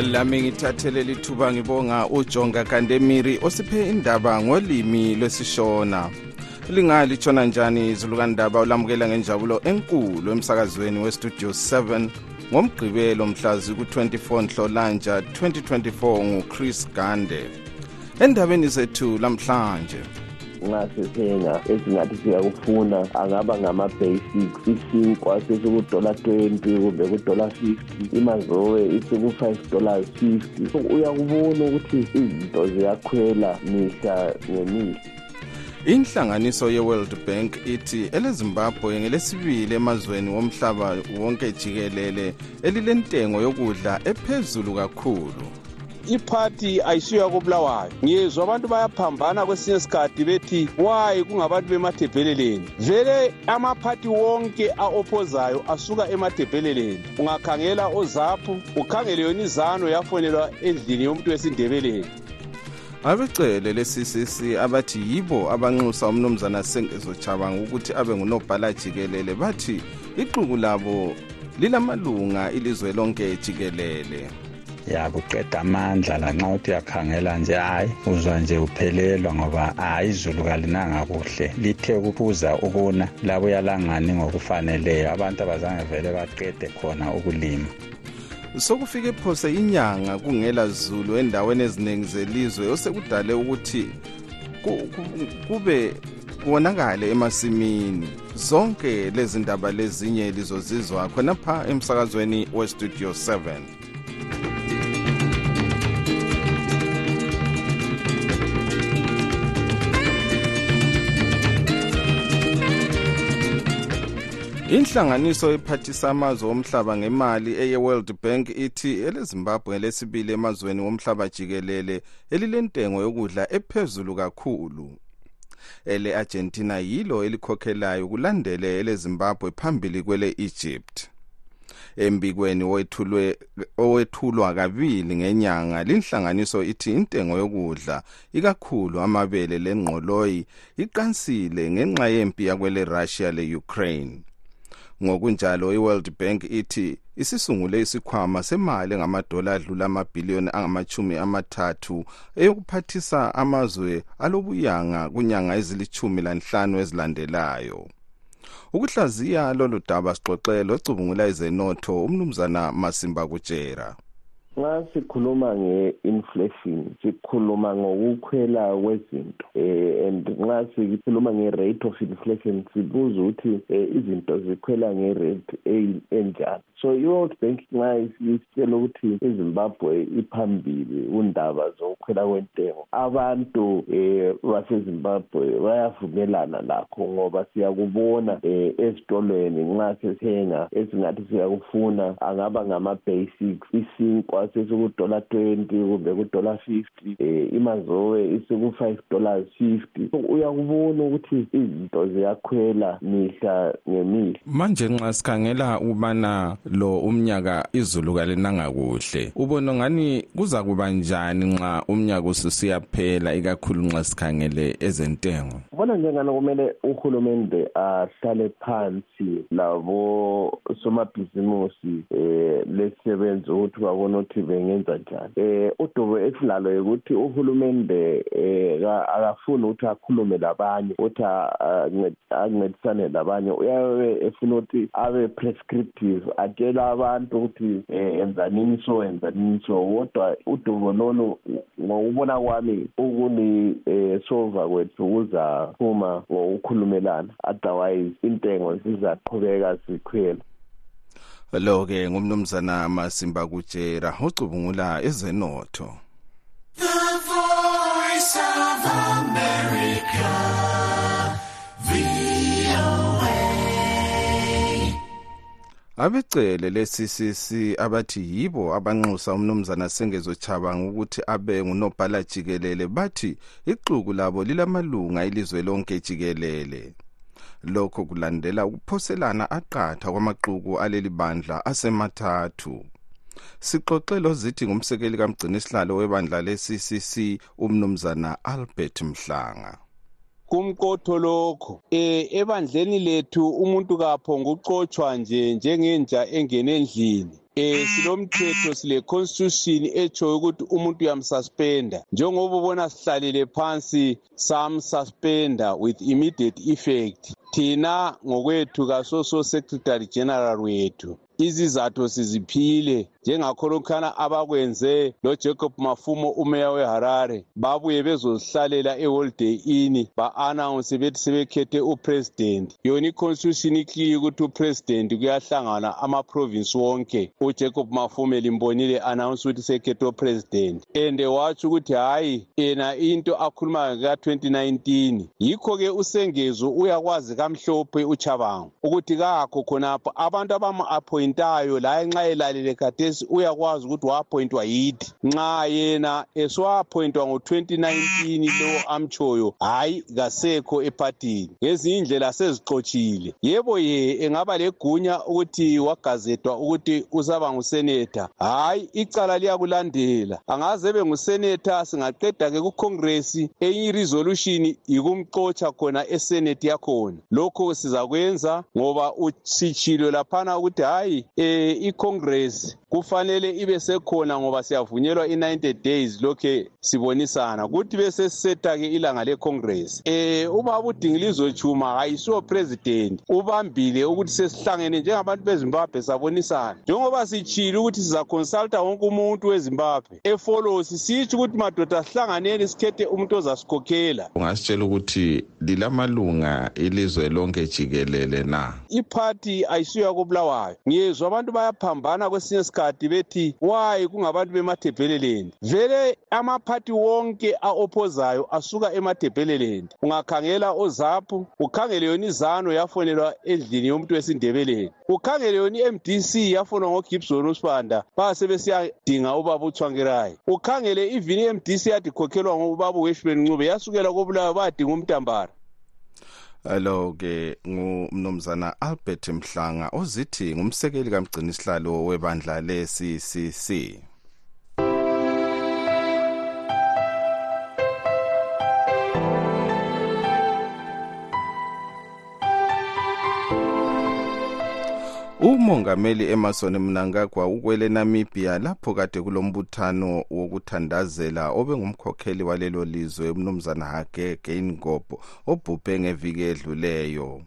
lami ngithathele lithuba ngibonga ujonga kandemiri osiphe indaba ngolimi lwesishona. Lingalithona njani izulukandaba ulamukela ngenjabulo enkulu emsakazweni westudio 7 ngomgqibelo mhlazi ku-24 nhlolanja 2024 nguchris gande. Endabeni zethu lamhlanje nxa sisenga esingathi siyakufuna angaba ngama-basics isinkwa sesikudola 20 kumbe kudola 50 imazowe isiku-5 dollars 50 uyakubona ukuthi izinto ziyakhwela mihla ngemihla. Inhlanganiso ye-world bank ithi elezimbabwe ngelesibili emazweni womhlaba wonke jikelele elilentengo yokudla ephezulu kakhulu. Iphathi ayisiyo yakobulawayo ngiyezwa abantu bayaphambana kwesinye isikhathi bethi wayi kungabantu bemadebheleleni vele amaphathi wonke a-ophozayo asuka emadebheleleni ungakhangela ozaphu ukhangele yona izano yafonelwa endlini yomuntu wesindebeleni. Abecele le-ccc abathi yibo abanxusa umnumzana sengezo chabanga ukuthi abe ngunobhala jikelele. Bathi ixuku labo lilamalunga ilizwe lonke jikelele. Ya kuqeda amandla lanxa uthi uyakhangela nje hayi uzwa nje uphelelwa ngoba hayi izulu kalinanga kuhle. Lithe kuphuza ukuna labuya langani ngokufaneleyo? Abantu abazange vele baqede khona ukulima. Sokufike phose inyanga kungela zulu endaweni eziningi zelizwe osekudale ukuthi kube kubonakale emasimini. Zonke lezi ndaba lezinye lizozizwa khonapha emsakazweni westudio 7 inhlanganiso ephathisa amazwe omhlaba ngemali eye-world bank ithi elezimbabwe lesibili emazweni womhlaba jikelele elilentengo yokudla ephezulu kakhulu. Ele-argentina yilo elikhokhelayo kulandele elezimbabwe phambili kwele-egypt. Embikweni owethulwa kabili ngenyanga linhlanganiso ithi intengo yokudla ikakhulu amabele lengqoloyi iqansile ngenxa yempi yakwele russia le-ukraine. Ngokunjalo i-world bank ithi isisungule isikhwama semali engamadola adlula amabhiliyoni angamachumi amathathu eyokuphathisa amazwe alobuyanga kunyanga ezilithumi lanhlanu ezilandelayo. Ukuhlaziya lolu daba sixoxelo ecubungula izenotho umnumzana masimba kutshera. Nxa sikhuluma nge-inflation sikhuluma ngokukhwela kwezinto um and nxa sikhuluma nge-rate of inflation sibuza ukuthi um izinto zikhwela nge-rate enjani. So i-world bank nxa isitshela ukuthi izimbabwe iphambili undaba zokukhwela kwentengo abantu um basezimbabwe bayavumelana lakho ngoba siyakubona um ezitolweni nxa sesithenga esingathi siyakufuna angaba ngama-basics isinkwa sesikudola twenty kumbe kudola fifty um imazowe isiku-five dollars fifty. Uyakubona ukuthi izinto ziyakhwela mihla ngemihla. Manje nxa sikhangela ukubana lo umnyaka izulu kalinanga kuhle ubona ngani kuza kuba njani nxa umnyaka ususiyaphela ikakhulu nxa sikhangele ezentengo? Bona njengani kumele uhulumende ahlale phansi labo somabhizimusi um lesisebenzi ukuthi babone ukuthi bengenza njani. Um udubo esilalo ukuthi uhulumende um akafuni ukuthi akhulume labanye ukuthi ancedisane labanye uyabe efuna ukuthi abe prescriptive atshela abantu ukuthi um enzanini so enzanini so. Kodwa udubo lolu ngokubona kwami ukuni-um sova kwethu kuzaphuma ngokukhulumelana. Otherwise intengo zizaqhubeka zikhwela lo-ke ngumnumzana masimba kutshera ocubungula ezenotho The voice of America, VOA. abecele le-ccc abathi yibo abanxusa umnumzana sengezo chabanga ukuthi abe ngunobhala jikelele bathi ixuku labo lilamalunga ilizwe lonke jikelele lokho kulandela ukuphoselana aqatha kwamaxuku aleli bandla asemathathu. Sixoxe lozithi ngumsekeli kamgcinisihlalo webandla le-ccc umnumzana albert mhlanga. Kumqotho lokho eh ebandleni lethu umuntu kaphonga uqotshwa nje njengenja engene endlini. Eh silomthetho sile constitution echo ukuthi umuntu uyamsuspenda. Njengoba ubona sihlalele phansi samsuspenda with immediate effect thina ngokwethu kasoso secretary general wethu izizathu siziphile. Njengakholokhana abakwenze lojacob mafumo umeya weharare babuye bezozihlalela eholiday inn ba-anawunse bethi sebekhethe upresident. Yona iconstitution ikliye ukuthi upresident kuyahlangana amaprovinsi wonke. Ujacob mafume limbonile anawunse ukuthi sekhethe upresident and watsho ukuthi hhayi yena into akhulumayo ka-2019 yikho-ke usengezo uyakwazi kamhlophe uchabango ukuthi kakho khonapho. Abantu abamu-appointayo laye nxa elalele khathesi uyakwazi ukuthi wa-appointwa yithi nxa yena esiwa-appointwa ngo-2019 lowo amtshoyo hhayi kasekho ephathini ngezinye indlela sezixotshile. Yebo ye engaba legunya ukuthi wagazetwa ukuthi usaba nguseneta hhayi icala liyakulandela. Angaze ebe nguseneta singaqeda-ke kucongress enye iresolution yikumxotsha khona esenate yakhona. Lokho sizakwenza ngoba usitshilo laphana ukuthi hhayi um icongress kufanele ibe sekhona ngoba siyavunyelwa i-90 days lokhe sibonisana. Kuthi bese siseta-ke ilanga lecongress. Um ubaba udingilizo chuma ayisiwo president ubambile ukuthi sesihlangene njengabantu bezimbabwe sabonisana. Njengoba sitshile ukuthi sizaconsulta wonke umuntu wezimbabwe efolosi sitsho ukuthi madoda sihlanganeni sikhethe umuntu ozasikhokhela ungasitshela ukuthi lilamalunga ilizwe lonke jikelele na? Iphathi ayisiyo yakobulawayo ngiyezwa abantu bayaphambana kwesinye isikhathi bethi wayi kungabantu bemathebheleleni? Vele amaphathi wonke a-oppozayo asuka emathebheleleni. Ungakhangela ozaphu ukhangele yona izano yafonelwa endlini yomuntu wesindebeleni. Ukhangele yona i-mdc yafonwa ngogibson usibanda basebesiyadinga ubaba uthwangirayi. Ukhangele even i-mdc yadi khokhelwa ngubaba uweshman ncube yasukela kobulawayo bayadinga umntambara. Lo ke ngumnumzana Albert Mhlanga ozithi ngumsekeli kamgcinisihlalo webandla le-CCC umongameli emerson mnangagwa ukwele namibia lapho kade kulombuthano wokuthandazela obengumkhokheli walelo lizwe umnumzana hage geingob obhubhe ngeviki edluleyo.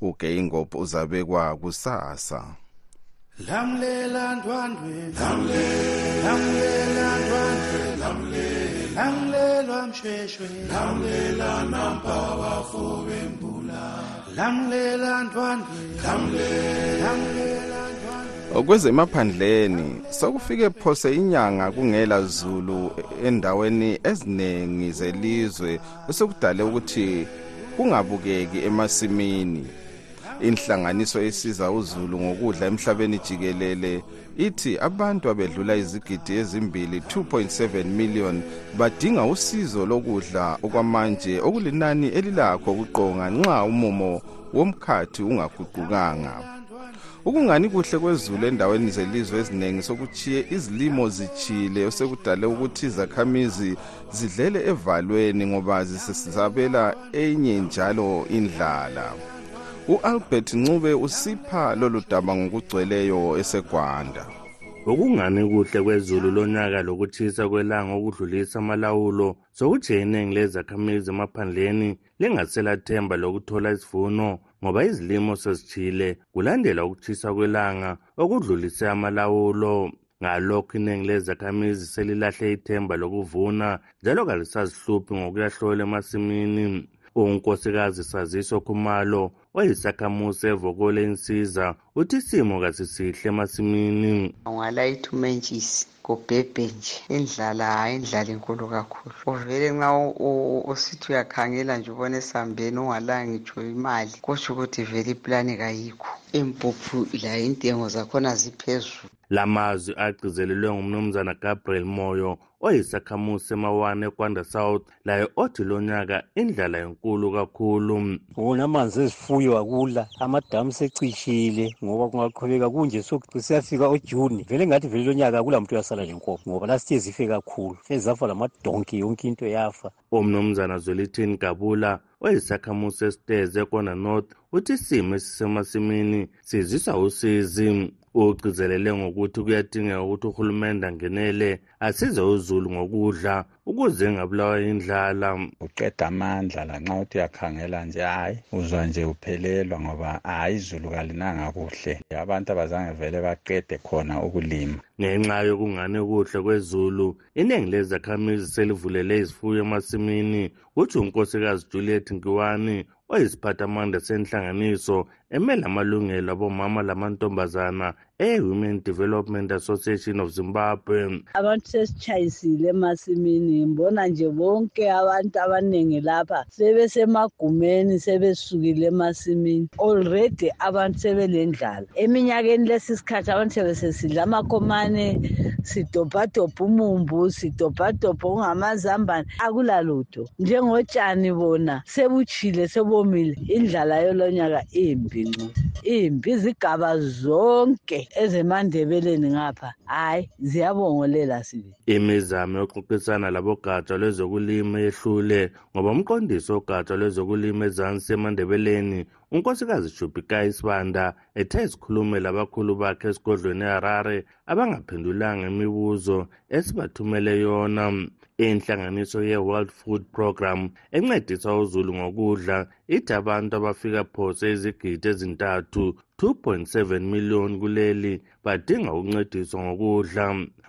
Ugeingob uzabekwa kusasa. Lamlela ndwandwe lamlela ndwandwe mshweshwe lamlela nampa wafo ndwandwe kwezemaphandleni sokufike phose inyanga kungela zulu endaweni eziningi zelizwe esekudale ukuthi kungabukeki emasimini. Inhlanganiso esiza uzulu ngokudla emhlabeni jikelele ithi abantu abedlula izigidi ezimbili 2.7 million badinga usizo lokudla okwamanje okulinani elilakho ukuqonga nxa umumo womkhathi ungaguqukanga. Ukungani kuhle kwezulu endaweni zelizwe eziningi sokuchiye izilimo zichile osekudale ukuthi izakhamizi zidlele evalweni ngoba zisesabela enye njalo indlala. U-albert ncube usipha lolu daba ngokugcweleyo esegwanda. Ukungani kuhle kwezulu lonyaka lokuthisa kwelanga okudlulisa amalawulo sokuthi iningi lezakhamizi emaphandleni lingaselathemba lokuthola isivuno ngoba izilimo sezitshile kulandela ukuthisa kwelanga okudlulise amalawulo. Ngalokho iningi lezakhamizi selilahle ithemba lokuvuna njalo kalisazihluphi ngokuyahlola emasimini. Unkosikazi saziso khumalo oyisakhamuzi evokole insiza uthi isimo kasisihle emasimini. Ungalayitha umentshisi kubhebhe nje. Indlala hayi indlala inkulu kakhulu. Uvele nxa usithi uyakhangela nje ubona esambeni ungalanga ngitsho imali kutsho ukuthi vele iplani kayikho. Impuphu layo intengo zakhona ziphezulu. Lamazwi agcizelelwe ngumnumzana gabriel moyo oyisakhamuzi semawane ekwanda south laye othi lonyaka indlala enkulu kakhulu. Wona amanzi ezifuyo akula amadamu secishile ngoba kungaqhubeka kunje siyafika ujuni vele ngathi vele lonyaka akula muntu uyasala lenkomo ngoba lasithe zife kakhulu fezafa lamadonki yonke into yafa. Umnumzana zwelithini gabula oyisakhamuzi sesiteze ekona north uthi isimo esisemasimini sizisa usizi. Ugcizelele ngokuthi kuyadingeka ukuthi uhulumende angenele asize uzulu ngokudla ukuze engabulawa indlala uqeda amandla lanxa uthi uyakhangela nje hayi uzwa nje uphelelwa ngoba hayi izulu kalinanga kuhle. Abantu abazange vele baqede khona ukulima. Ngenxa yokungani kuhle kwezulu. Iningi lezakhamizi selivulele izifuyo emasimini. Kuthi unkosikazi juliet nkiwani oyisiphathamandla senhlanganiso emele amalungelo abomama lamantombazana e-women development association of zimbabwe. Abantu sesitshayisile emasimini ngibona nje bonke abantu abaningi lapha sebesemagumeni sebesukile emasimini. Already abantu sebelendlala. Eminyakeni lesi sikhathi abantu sebesesidla amakhomane sidobhadobha umumbu sidobhadobha okungamazambane. Akulalutho. Njengotshani bona sebutshile sebomile. Indlala yolonyaka imbi. Ncu? Imbi izigaba zonke ezemandebeleni ngapha. Hayi ziyabongolela sibe. Imizamo yokuxoxisana labogatsha lwezokulima yehlule ngoba umqondisi wogatsha lwezokulima ezansi emandebeleni unkosikazi jubhika isibanda ethe isikhulume labakhulu bakhe esigodlweni eharare abangaphendulanga imibuzo esibathumele yona. Inhlanganiso ye-world food program encedisa uzulu ngokudla ithi abantu abafika phose izigidi ezintathu 2.7 miliyoni kuleli badinga ukuncediswa ngokudla.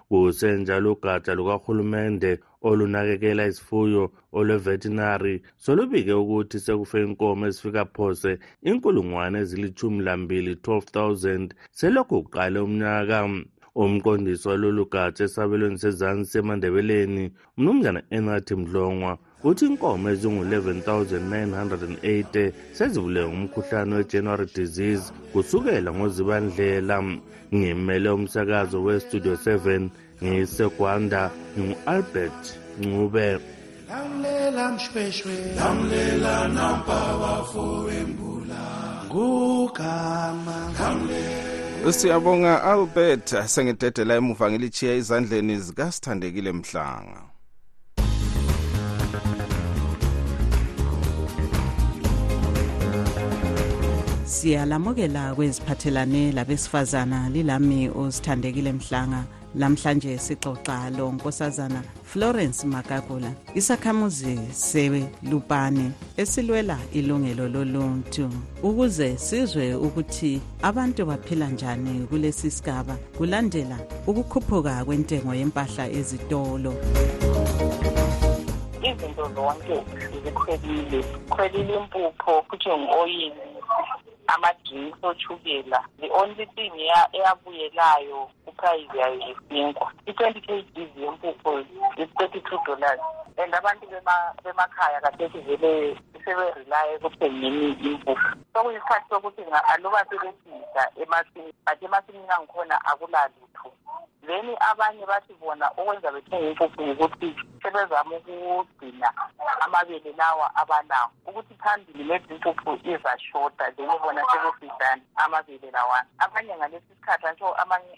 Kusenjalo ugatsha lukahulumende olunakekela izifuyo olwevetinary solubike ukuthi sekufe inkomo ezifika phose inkulungwane ezilithumi lambili 12,000 selokhu kuqale umnyaka. Umqondisi walolu gatsha esabelweni sezansi semandebeleni umnumzana enrathi mdlongwa uthi inkomo ezingu-11,980 sezivule ngumkhuhlane we-january disease kusukela ngozibandlela. Ngimele umsakazo westudio 7 ngisegwanda ngingu-albert ncube. Lamlela mshweshwe. Lamlela nampa bafowembula ngugama. Siyabonga albert sengidedela emuva ngilichiya ezandleni zikasithandekile mhlanga. Siyalamukela kweziphathelane labesifazana lilami ozithandekile mhlanga. Lamhlanje sixoxa lo nkosazana florence makakula isakhamuzi selupane esilwela ilungelo loluntu. Ukuze sizwe ukuthi abantu baphila njani kulesi sigaba kulandela ukukhuphuka kwentengo yempahla ezitolo. Izinto zonke zikhwelile khwelile impupho futhi ngu-oyili ama-drinks ochukela the only thing eyabuyelayo kuprice yayo yisinkwa i-twenty kgs yempupho is-thirty-two dollars. And abantu bemakhaya kathesi vele seberelaye ekuthengeni impuphu sokuyisikhathi sokuthi aluba sebesidla emasimini but emasimini angikhona akulalutho then abanye bathi bona okwenza bethenge impuphu ukuthi sebezama ukugcina amabele lawa abalawo ukuthi phambili maybe impuphu izashoda then bona sebefidane amabele lawana abanye ngalesi sikhathi antsho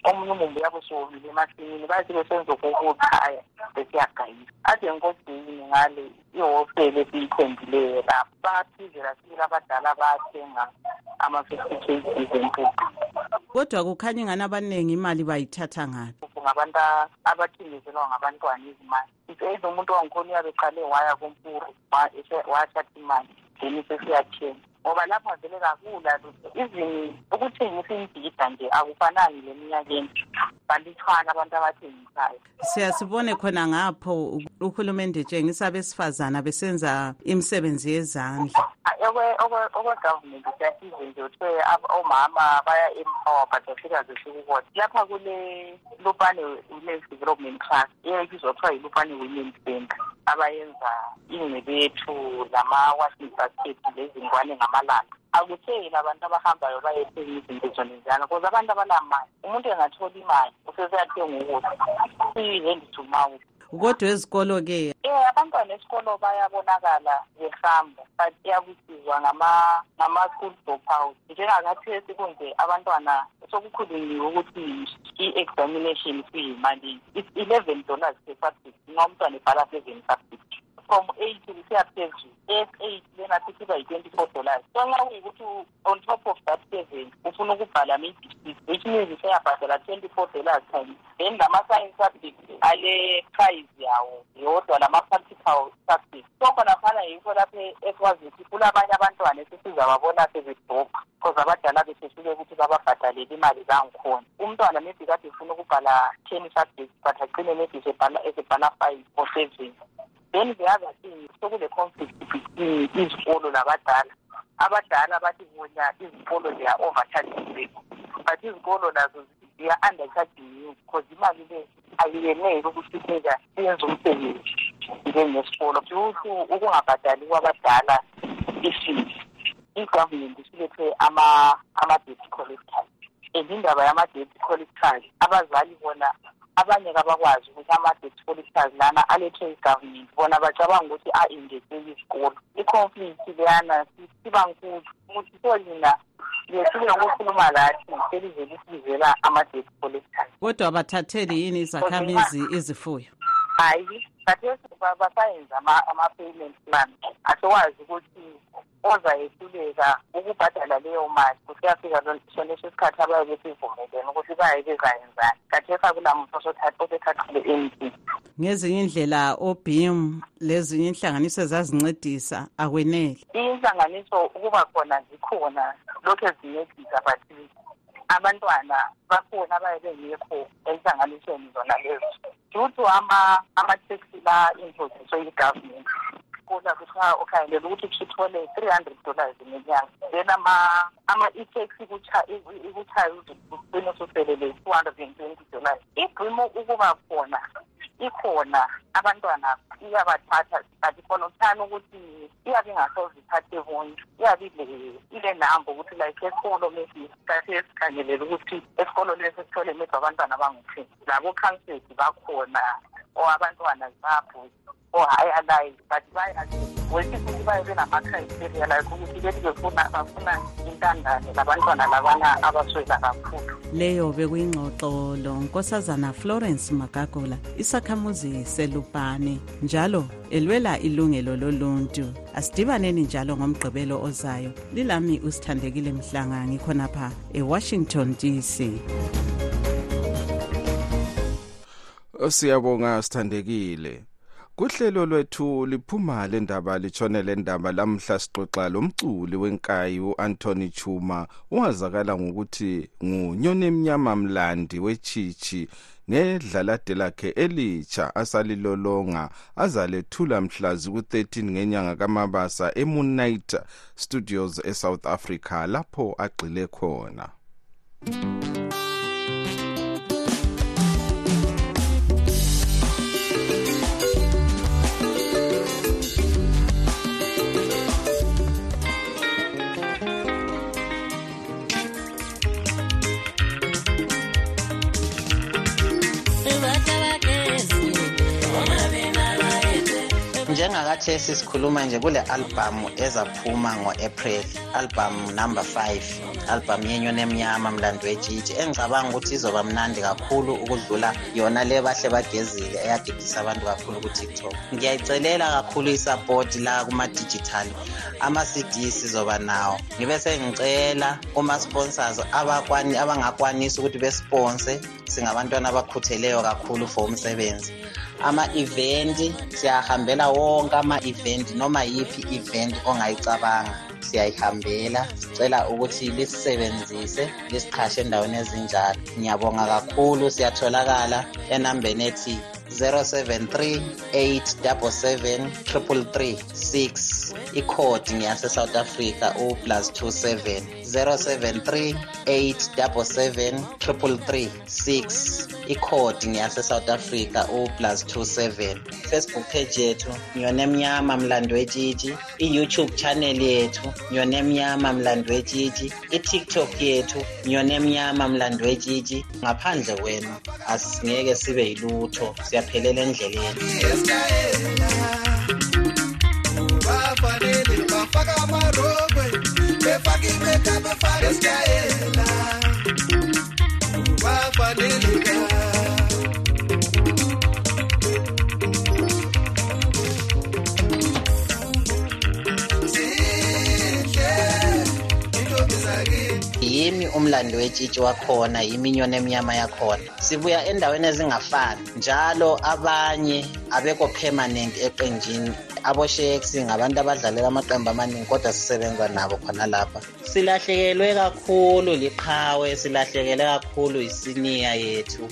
omunye umumbu yabo siwomile emasimini bathi besenza okokuchaya besiyagayisa. Ade nkosini ngale ihostele esiyithembileyo lapho bayaphizela sibili abadala bayathenga ama-fifty kgs empuphu kodwa kukhanya ingani abaningi imali bayithatha ngaphi ngabantu abathengezelwa ngabantwana izimali ise umuntu wangikhona uyabe eqale waya kumpuru wathatha imali then sesiyathenga ngoba lapha vele kakula lutho izini ukuthengisa imbhida nje akufanani leminyakeni balutshwana abantu abathengisayo. Siyasibone khona ngapho uhulumende tshengisa abesifazana besenza imisebenzi yezandla. Okwe-government siyasize nje kuthiwe omama baya-empower but afika zehlukukodwa lapha kule lupane women's development class eyayibizwa kuthiwa yilupane women's center abayenza ingcebethu lama-washing basket lezingwane ngamalanga akutheli abantu abahambayo bayethenga izinto zonezana because abantu abanamali umuntu engathola imali useseyathenga ukudla kuyi-hand to mouth kodwa ezikolo-ke um abantwana esikolo bayabonakala behamba but iyakusizwa ngama-school dropout. Njengakhathesi kunje abantwana sokukhulunyiwe ukuthi i-examination kuyimali it's eleven dollars per subject nxa umntwana ebhala seven subject from eight kusiya phezulu s eight lena sisiba yi-twenty four dollars. So nxa kuyikuthi on top of that seven ufuna ukubhala six which means useyabhadala twenty four dollars times then lama-science subject ale price yawo yodwa lama-practical subject. So khonaphana yikho lapho ekwazi ukuthi kulabanye abantwana esesizababona sebedobha because abadala besesuke ukuthi bababhadalele imali zangikhona umntwana maybe kade ufuna ukubhala ten subjects but agcine maybe esebhala five or seven then the other thing sokule conflict between izikolo labadala abadala bathi bona izikolo they are overcharging but izikolo nazo they are undercharging you because imali le ayiyeneli ukuthi inika iyenze umsebenzi njengesikolo. Futhi ukungabhadali kwabadala ifees i-government isilethe ama-debt collectors and indaba yama-debt collectors abazali bona abanye kabakwazi ukuthi ama-debt collectors lana alethwe i-government bona bacabanga ukuthi a-ingezele isikolo. I-conflict leyana siba nkulu. Ukuthi so lina lesuke ngokukhuluma lathi selivele isibizela ama-debt collectors kodwa bathatheli yini izakhamizi izifuyo? Hayi kathesi basayenza ama-payment plan. Asewazi ukuthi ozayehluleka ukubhadala leyo mali kusiyafika soneso isikhathi abaye besivumelene ukuthi baye bezayenzani. Kathesi akulamuntu osethathile emntini ngezinye indlela obim lezinye inhlanganiso ezazincedisa akwenele. Inhlanganiso ukuba khona zikhona lokhu ezincedisa but abantwana bakhona abaye bengekho enhlanganisweni zona lezo. Due to ama-taxi la imposiswe yi-government kula kuthiwa ukhangelela ukuthi kuthithole three hundred dollars ngenyanga then ama-e-taxi ikuchaye ugcine ususelele two hundred and twenty dollars. Ibhimo ukuba khona ikhona abantwana iyabathatha but khona uthana ukuthi iyabe ingasoze ithathe bonke iyabe ile nambo ukuthi like esikolo maybe kathi esikhangelela ukuthi esikolo lesi sithole maybe abantwana abangu-ten labo-councils bakhona or abantwana zabo or-higher life but wethi futhi baye benama-criteria like ukuthi bethi befuna bafuna intandane labantwana labana abaswela kakhulu leyo bekuyingxoxo lo nkosazana florence magagula isakhamuzi selupane njalo elwela ilungelo loluntu. Asidibaneni njalo ngomgqibelo ozayo. Lilami usithandekile mhlanga ngikhonapha ewashington dc siyabonga sithandekile. Kuhlelo lwethu liphuma le ndaba litshone le ndaba lamhla sixoxa lomculi wenkayi u-anthony chuma. Owazakala ngokuthi ngunyoni emnyama mlandi wechichi ngedlalade lakhe elitsha asalilolonga azalethula mhlazi ku-13 ngenyanga kamabasa emoonnight studios esouth africa lapho agxile khona. Njengakathesi sikhuluma nje kule albhamu ezaphuma ngo-april albhamu number 5 albhamu yenyoni emnyama mlando wetshitshi engicabanga ukuthi izoba mnandi kakhulu ukudlula yona le bahle bagezile eyadidisa abantu kakhulu ku-tiktok. Ngiyayicelela kakhulu isapoti la kuma-digital ama-cd sizoba nawo. Ngibe sengicela kuma-sponsors abangakwanisi ukuthi besponse singabantwana abakhutheleyo kakhulu for umsebenzi. Ama-event siyahambela wonke ama-event noma yiphi event ongayicabanga. Siyayihambela sicela ukuthi lisisebenzise lisiqhashe endaweni ezinjalo. Ngiyabonga kakhulu siyatholakala enambeni ethi 073 877 333 ikhodi ngeyase-south africa u-plus 27 073 877 333 ikhodi ngeyase-south africa u-plus 27 facebook page yethu ngiyona emnyama mlando wetshitshi i-youtube channel yethu ngiyona emnyama mlando wetshitshi i-tiktok yethu ngiyona emnyama mlando wetshitshi ngaphandle kwenu asingeke sibe yilutho siyaphelela endleleni. Bafanele bafaka amarokwe befaka imeka befaka esitayela bafanele umlando wetshitshi wakhona yimi inyoni emnyama yakhona. Sibuya endaweni ezingafani njalo abanye abekho permanent eqenjini. Abosheks ngabantu abadlalela amaqembu amaningi kodwa sisebenza nabo khona lapha. Silahlekelwe kakhulu liqhawe silahlekelwe kakhulu isiniya yethu.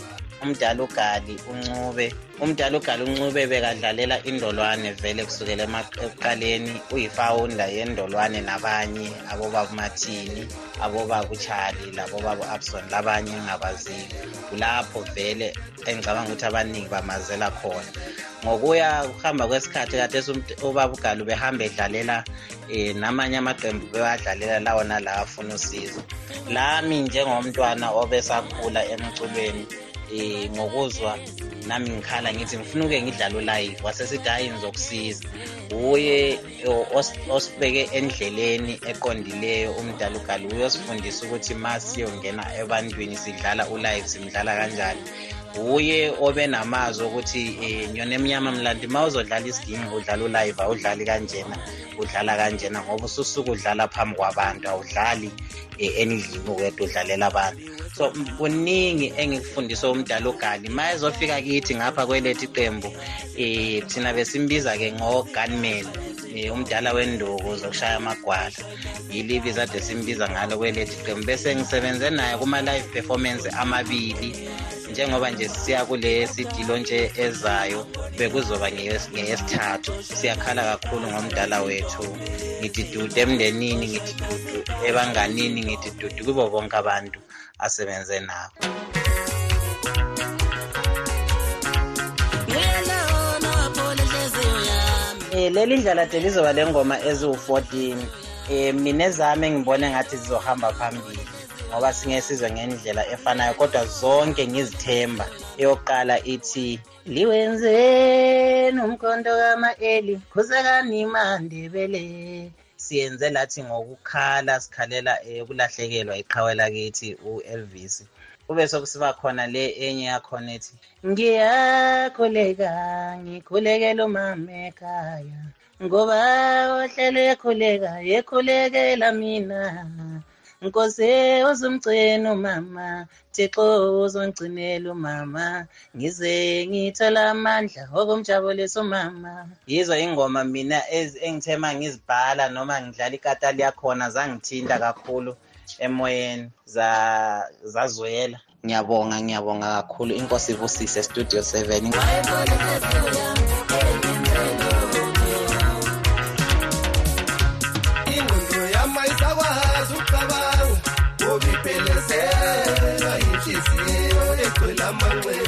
Umdala ugali uncube umdala ugali uncube bekadlalela indolwane vele kusukela ekuqaleni uyifawunda yendolwane nabanye abobaba umathini abobaba uchali labobaba u-abson labanye engingabaziyo kulapho vele engicabanga ukuthi abaningi bamazela khona. Ngokuya kuhamba kwesikhathi kathesi ubaba ugali ubehamba edlalela um namanye amaqembu bewadlalela lawo nalawo afuna usizo. Lami njengomntwana obesakhula emculweni um ngokuzwa nami ngikhala ngithi ngifuna uke ngidlala ulive wasesithi hhayi ngizokusiza uye osibeke endleleni eqondileyo umdala ugali uyosifundisa ukuthi ma siyongena ebantwini sidlala ulive simdlala kanjani. Uye obe namazwi ukuthi um nyona emnyama mlandi ma uzodlala isigimi udlala ulive awudlali kanjena udlala kanjena ngoba ususuke udlala phambi kwabantu awudlali um endlini ukweda udlalela abantu. So kuningi engikufundiswe umdala ugali ma ezofika kithi ngapha kwelethu iqembu um thina besimbiza-ke ngo-gunman um umdala wenduku zokushaya amagwala. Yilo ibiza ade simbiza ngalo kwelethu iqembu bese ngisebenze naye kuma-live performance amabili. Njengoba nje siya kule sidilo nje ezayo bekuzoba ngeyesithathu siyakhala kakhulu ngomdala wethu. Ngithi dudu emndenini ngithi dudu ebanganini ngithi dudu kubo bonke abantu asebenze nabo. Um leli ndlela de lizoba le ngoma eziwu-14 um mina ezami engibone ngathi zizohamba phambili ngoba singesizwe ngendlela efanayo kodwa zonke ngizithemba. Eyokuqala ithi liwenzeni umkhonto kama-eli khuzekani mandebele siyenze lathi ngokukhala sikhalela ukulahlekelwa iqhawe lakithi u-elvis. Kube sokusiba khona le enye yakhona ethi ngiyakhuleka ngikhulekela umama ekhaya ngoba ohlelo ekhuleka ekhulekela mina. Nkosi uzumgcina umama thixo uzongcinela umama ngize ngithola amandla okumjabulisa umama. Yizo ingoma mina engithema ngizibhala noma ngidlala ikatali yakhona zangithinta kakhulu. Emoyeni zazwela. Ngiyabonga ngiyabonga kakhulu. Inkosi ibusise studio 7 ingqondo yama isakwazi ukucabanga. Obiphelezelwa yinhliziyo egcwele amanxeba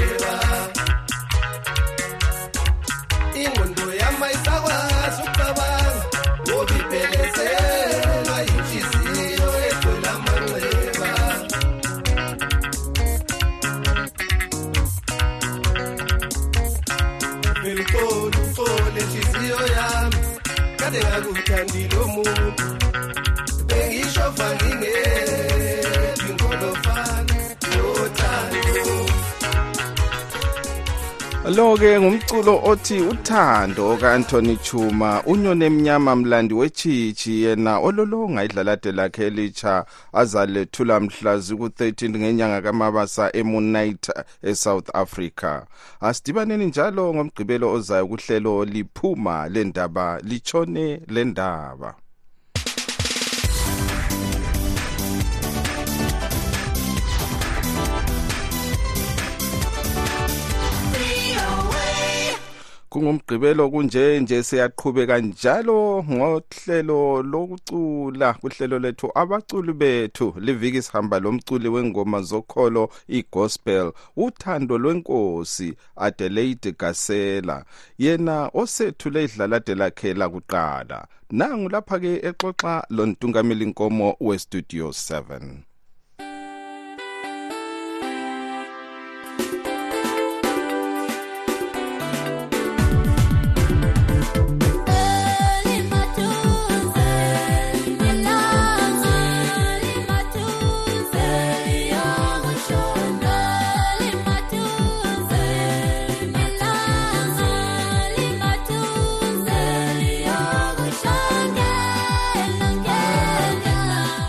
lo-ke ngumculo othi uthando ka-anthony chuma unyoni emnyama mlandi wechiji yena ololonga idlalade lakhe elitsha azalethula mhla ziku-13 ngenyanga kamabasa emunite esouth africa. Asidibaneni njalo ngomgqibelo ozayo kuhlelo liphuma lendaba litshone lendaba. Kungumgqibelo kunje nje siyaqhubeka njalo ngohlelo lokucula kuhlelo lethu abaculi bethu liviki sihamba lomculi wengoma zokholo igospel uthando lwenkosi Adelaide Gasela. Yena osethule idlalade lakhe lakuqala. Nangu lapha ke exoxa lontungameli inkomo we studio 7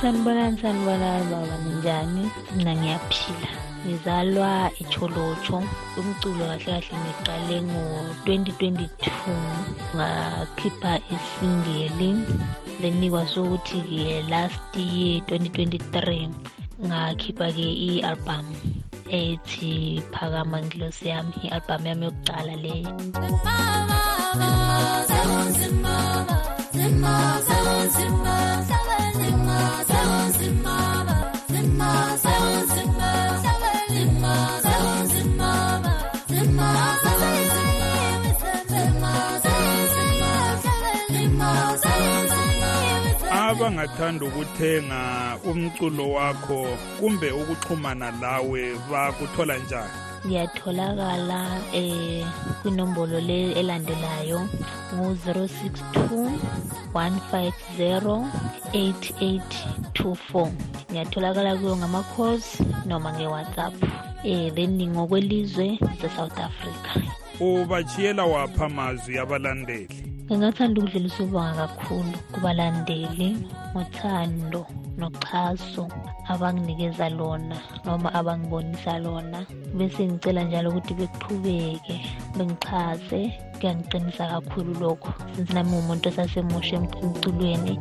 sanibonani sanibonani baba ninjani? Mina ngiyaphila. Ngizalwa echolotsho umculo kahle kahle ngiqale ngo-2022 ngakhipha isingeli lenikwa sokuthi-ke last year 2023 ngakhipha-ke i-album ethi phakama ngilosi yami i-album yami yokuqala leyo abangathanda ukuthenga umculo wakho kumbe ukuxhumana lawe bakuthola njani? Ngiyatholakala eh kwinombolo le elandelayo ngu-062 150 8824 ngiyatholakala kuyo ngama-calls noma nge-whatsapp eh then ngokwelizwe se-south africa. Ubachiyela wapha amazwi abalandeli ngingathanda ukudlulisa ubonga kakhulu kubalandeli ngothando noxhaso abanginikeza lona noma abangibonisa lona. Bese ngicela njalo ukuthi beqhubeke bengixhase kuyangiqinisa kakhulu lokho. Since nami umuntu osasemusha emculweni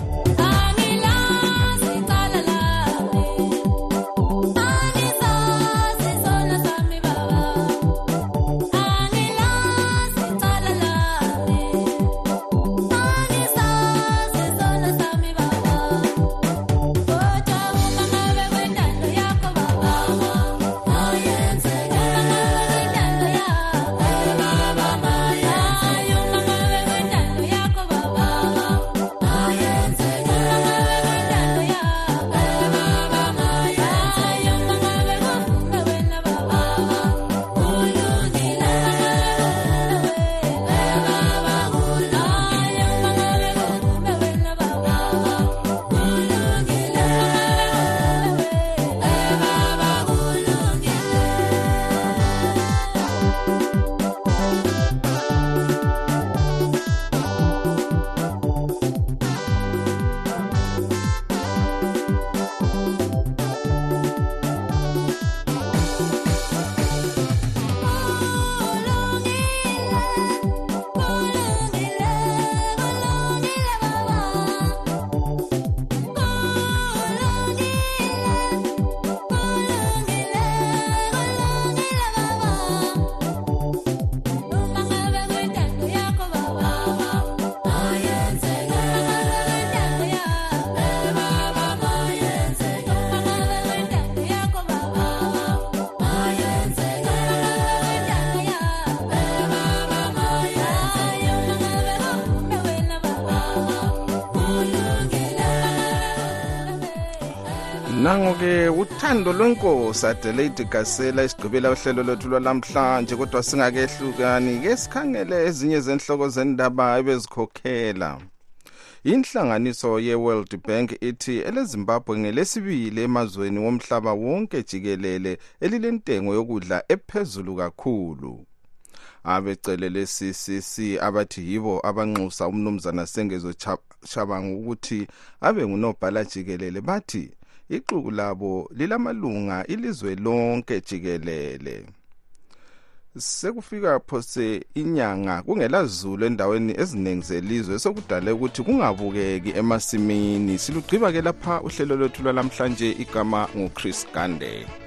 nango-ke uthando lwenkosi adelaide gasela isigqibela uhlelo lwethu lwalamhlanje kodwa singakehlukani. Ke sikhangele ezinye zenhloko zendaba ebezikhokhela. Inhlanganiso ye-world bank ithi elezimbabwe ngelesibili emazweni womhlaba wonke jikelele elilentengo yokudla ephezulu kakhulu. Abecele le-ccc abathi yibo abanxusa umnumzana sengezo shabangu ukuthi abe ngunobhala jikelele bathi ixuku labo lilamalunga ilizwe lonke jikelele. Sekufika phose inyanga kungelazulu endaweni eziningi zelizwe sokudale ukuthi kungabukeki emasimini. Silugqiba ke lapha uhlelo lwethu lwalamhlanje igama nguchris gande.